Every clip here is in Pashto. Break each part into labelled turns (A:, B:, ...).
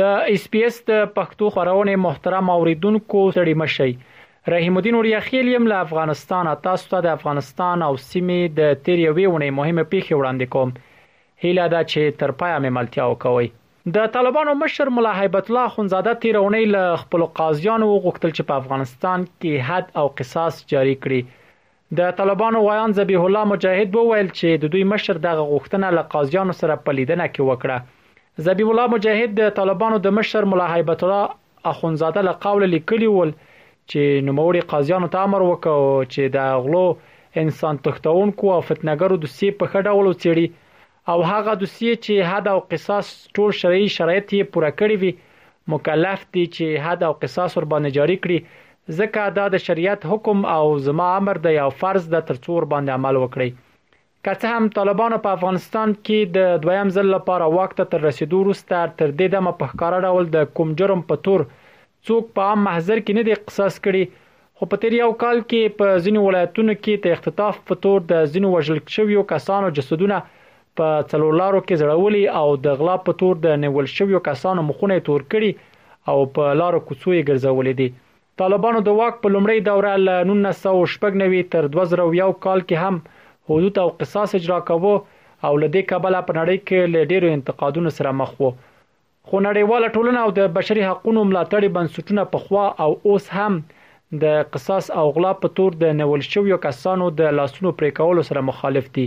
A: د اس بي اس د پښتو خورونې محترم اوریدونکو ستړي مه شئ رحیم الدین اوریا خیل یم له افغانستانه تاسو ته د افغانستان او سیمې د تیر یوې اونۍ مهمې پیښې وړاندې کوم هیله ده چې تر پایه مې ملتیا وکوئ. د طالبانو مشر ملا هیبت الله اخندزاده تیره اونۍ له خپلو قاضیانو وغوښتل چې په افغانستان کې حد او قصاص جاري کړي د طالبانو ویاند ذبیح الله مجاهد وویل چې د دوی مشر دغه غوښتنه له قاضیانو سره په لیدنه کې وکړه ذبیح الله مجاهد د طالبانو د مشر مولا هیبت الله اخونزاده له قوله لیکلی ول چې نوموړي قاضیانو ته امر وکړ چې د غلو انسان تښتونکو او فتنګرو دوسیې په خډه ولو چېړي او هغه دوسیې چې حد او قصاص ټول شرعي شرایط یې پوره کړي وي مکلف دي چې حد او قصاص ورباندې جاري کړي ځکه دا د شریعت حکم او زما امر دی او فرض ده تر څو ورباندې عمل وکړئ که څه هم طالبانو په افغانستان کې د دویم ځل لپاره واک ته تر رسیدو وروسته تر دې دمه په ښکاره ډول د کوم جرم په تور څوک په عام محضر کې نه دی قصاص کړي خو په تېر یو کال کې په ځینو ولایتونو کې د اختطاف په تور د ځینو وژل شویو کسانو جسدونه په څلورلارو کې زړولي او د غلا په تور د نیول شویو کسانو مخونه تور کړي او په لارو کوڅو یې ګرځولي دي طالبانو د واک په لومړۍ دوره له 1999 تر 2001 کال کې هم حدود او قصاص اجرا کاوه او له دې کبله په نړۍ کې له ډیرو انتقادونو سره مخ وو خو نړیواله ټولنه او د بشري حقونو ملاتړي بنسټونه پخوا او اوس هم د قصاص او غلا په تور د نیول شویو کسانو د لاسونو پرې کولو سره مخالف دي.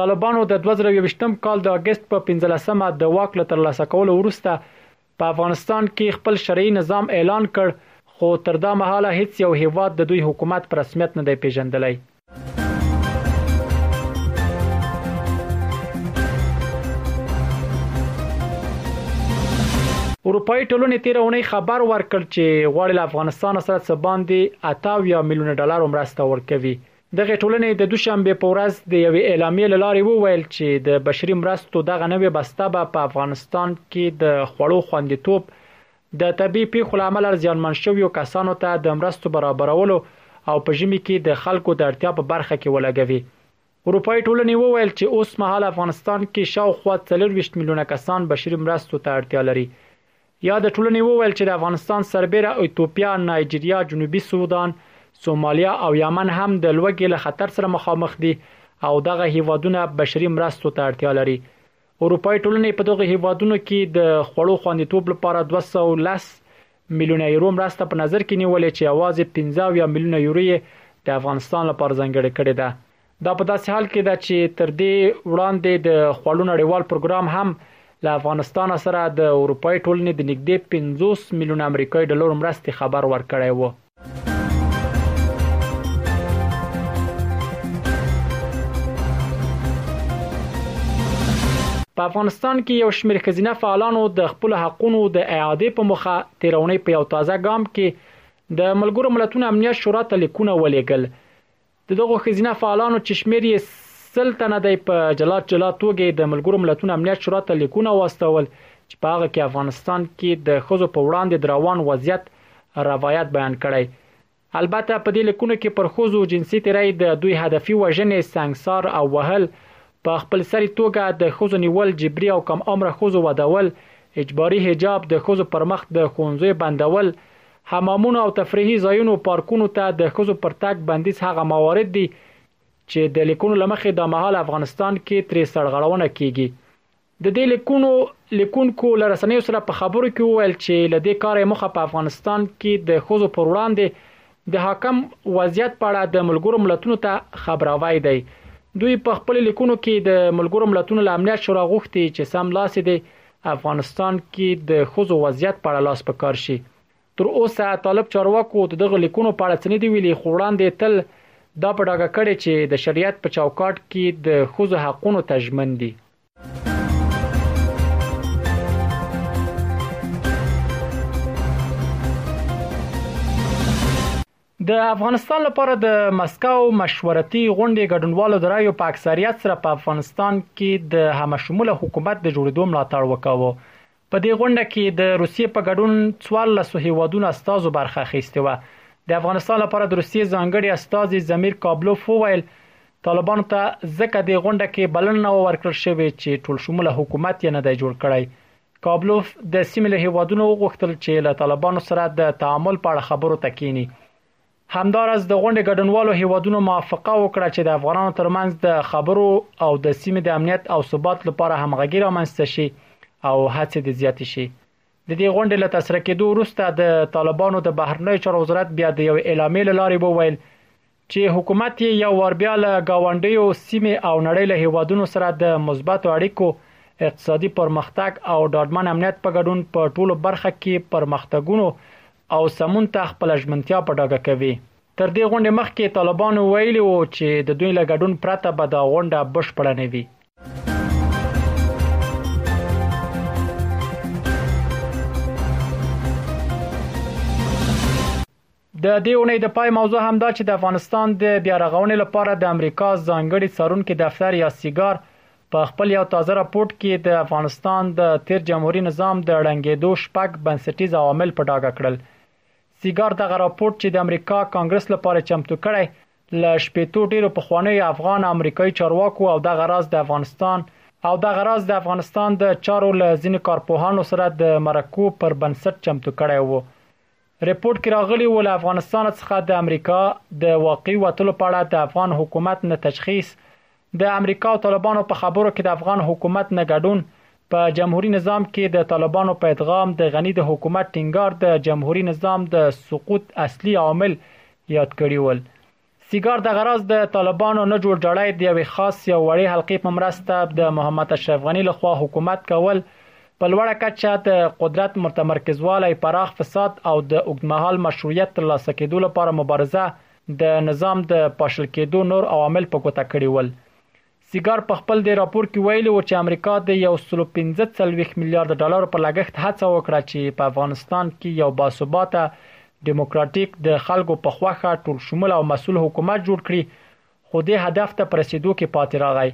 A: طالبانو د دوه زره یوویشتم کال د اګست په پنځلسمه د واک له ترلاسه کولو وروسته په افغانستان کې خپل شرعي نظام اعلان کړ، خو تر دا مهاله هېڅ یو هېواد د دوی حکومت په رسمیت نه دی پېژندلی. اروپאي ټولنې تیر اونۍ خبر ورکړ چې غواړي له افغانستان سره څه باندې 80 میلیون ډالر مرسته ورکوي دغه ټولنې د دوشنبه په ورځ د یوې اعلامیې لارې وویل چې د بشري مرستو دغه نوې بسته به په افغانستان کې د خوړو خوندیتوب د طبیعي پېښو له امله زیانمن شویو کسانو ته د مرستو برابرولو او په ژمي کې د خلکو د اړتیا په برخه کې ولګوي. اروپايي ټولنې وویل چې اوس مهال افغانستان کې شاوخوا څلور ویشت میلیونه کسان بشري مرستو ته اړتیا لري. یاده ټولنې وویل چې د افغانستان سربېره ایتوپیا، نایجریا، جنوبي سودان، سومالیا او یمن هم د لوږې له خطر سره مخامخ دي او دغه هېوادونه بشري مرستو ته اړتیا لري. اروپايي ټولنې په دغه هیوادونو کې د خوړو خوندیتوب لپاره 210 میلیونه یورو مرسته په نظر کې نیولې چې یوازې 15 میلیونه یورو یې د افغانستان لپاره ځانګړې کړې ده دا په داسې حال کې ده چې تر دې وړاندې د خوړو نړیوال پروګرام هم له افغانستان سره د اروپای ټولنې د نږدې 50 میلیون امریکایي ډالر مرستې خبر ورکړی و په افغانستان کې یو شمېر خزینه فعالانو د خپل حقونو د اعاده په مخه تیرونې په یو تازه ګام کې د ملګرو ملتونو امنیت شورا ته لیکونه ولېګل د دغو ښځینه فعالانو چې شمېر یې سل تنه دی په جلا جلا توګه د ملګرو ملتونو امنیت شورا ته لیکونه واستول چې په هغه کې افغانستان کې د ښځو په وړاندې د روان وضعیت روایت بیان کړی البته په دې لیکونو کې پر ښځو جنسي تیری د دوی هدفي وژنې سنګسار او وهل په خپل سری توګه د ښځو نیول جبري او کم عمره ښځو ودول اجباري حجاب د ښځو پر مخ د ښوونځیو بندول حمامونو او تفریحي ځایونو، پارکونو، ته د ښځو پر تګ بندیز هغه موارد دي چې د لیکونو له مخې دا مهال افغانستان کې ترې سرغړونه کېږي. د دې لیکونو لیکونکو له رسنیو سره په خبرو کې وویل چې له دې کاره یې موخه په افغانستان کې د ښځو پر وړاندې د حاکم وضعیت په اړه د ملګرو ملتونو ته خبراوی دی. دوی په خپلو لیکونو کې د ملګرو ملتونو له امنیت شورا غوښتي چې سملاسي دې افغانستان کې د ښځو وضعیت په اړه لاس په کار شي تر اوسه طالب چارواکو د دغه لیکونو په اړه څه نه دی ویلي خو وړاندې تل دا په ډاګه کړې چې د شریعت په چوکاټ کې د ښځو حقونو ته ژمن دي د افغانستان لپاره د مسکو مشورتي غونډې ګډونوالو د رایو په اکثریت سره په افغانستان کې د همشموله حکومت د جوړېدو ملاتړ وکاوه. په دې غونډه کې د روسیې په ګډون 14 هیوادونو استازو برخه اخیستې وه. د افغانستان لپاره د روسیې ځانګړي استازي زمیر کابلوف وویل، طالبانو ته ځکه دې غونډه کې بلنه نه وه ورکړل شوې چې ټولشموله حکومت یې نه دی جوړ کړی، کابلوف د سیمې له هیوادونو وغوښتل چې له طالبانو سره د تعامل په اړه خبرو ته کینی همدارس د غونډې ګډونوالو هیوادونو موافقه وکړه چې د افغانانو ترمنځ د خبرو او د سیمې د امنیت او ثبات لپاره همغږي رامنځته شي او هڅې د زیات شي د دې غونډې له تسره کېدو وروسته د طالبانو د بهرنیو چارو وزارت بیا د یو اعلامیې لارې وویل چې حکومت یې یو وار بیا له ګاونډیو، سیمې او نړۍ له هېوادونو سره د مثبتو اړیکو، اقتصادي پرمختګ او ډاډمن امنیت په ګډون په ټولو برخه کې پرمختګونو او سمون ته خپله ژمنتیا په ډاګه کوي. تر دې غونډې مخکې طالبانو ویلي وو چې د دوی له ګډون پرته به دا غونډه بشپړه نه وي. د دې اونۍ د پای موضوع هم دا چې د افغانستان د بیا رغونې لپاره د امریکا ځانګړي څارونکي دفتر یا سیګار په خپل یو تازه راپورټ کې د افغانستان د تیر جمهوریت نظام د ړنګېدو شپږ بنسټیز عوامل په ډاګه کړل. سیګار دغه راپورټ چې د امریکا کانګرس لپاره چمتو کړی، له شپېتو ډېرو پخوانیو افغان او امریکایي چارواکو او دغه راز د افغانستان او دغه راز د افغانستان د چارو له ځینو کارپوهانو سره د مرکو پر بنسټ چمتو کړی و. رپوټ کې راغلي و له افغانستان څخه د امریکا د واقعي وتلو په اړه د افغان حکومت نه تشخیص، د امریکا او طالبانو په خبرو کې د افغان حکومت نه ګډون، په جمهوري نظام کې د طالبانو په ادغام د غني د حکومت ټینګار د جمهوري نظام د سقوط اصلي عوامل یاد کړي ول. سیګار دغه راز د طالبانو نه جوړ جړی د یوې خاص یا وړې حلقې په مرسته د محمد اشرف غنی لخوا حکومت کول په لوړه کچه د قدرت متمرکزوالی پراخ فساد او د اوږدمهال مشروعیت ترلاسه کېدو لپاره مبارزه د نظام د پاشل کېدو نور عوامل په ګوته کړي ول سیګار په خپل دې راپور کې ویلي و چې امریکا د یو سل او پنځه څلوېښت میلیارد ډالرو په لګښت هڅه وکړه چې په افغانستان کې یو باثباته، ډیموکراتیک، د خلکو په خوښه، ټولشموله او مسؤل حکومت جوړ کړي، خو دې هدف ته په رسېدو کې پاتې راغی.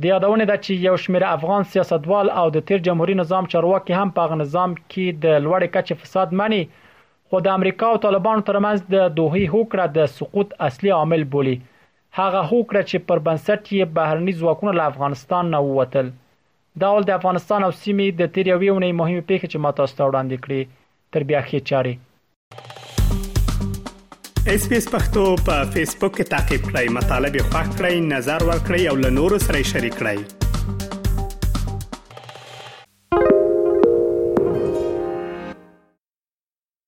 A: د یادونې ده چې یو شمېر افغان سیاستوال او د تېر جمهوري نظام چارواکي هم په هغه نظام کې د لوړې کچې فساد مني، خو د امریکا او طالبانو ترمنځ د دوحې هوکړه د سقوط اصلي عامل بولي. هغه هوکړه چې پر بنسټ یې بهرني ځواکونه له افغانستان نه ووتل دا ول د افغانستان او سیمې د تیر یوې اونۍ مهمې پیښې چې ما تاسو ته وړاندې کړې تر بیا ښې چارې
B: اس پی اس پختو په فیسبوک کې تا کې پلی مطلب یو فاک کړئ نظر ور کړئ او له نورو سره شریک کړئ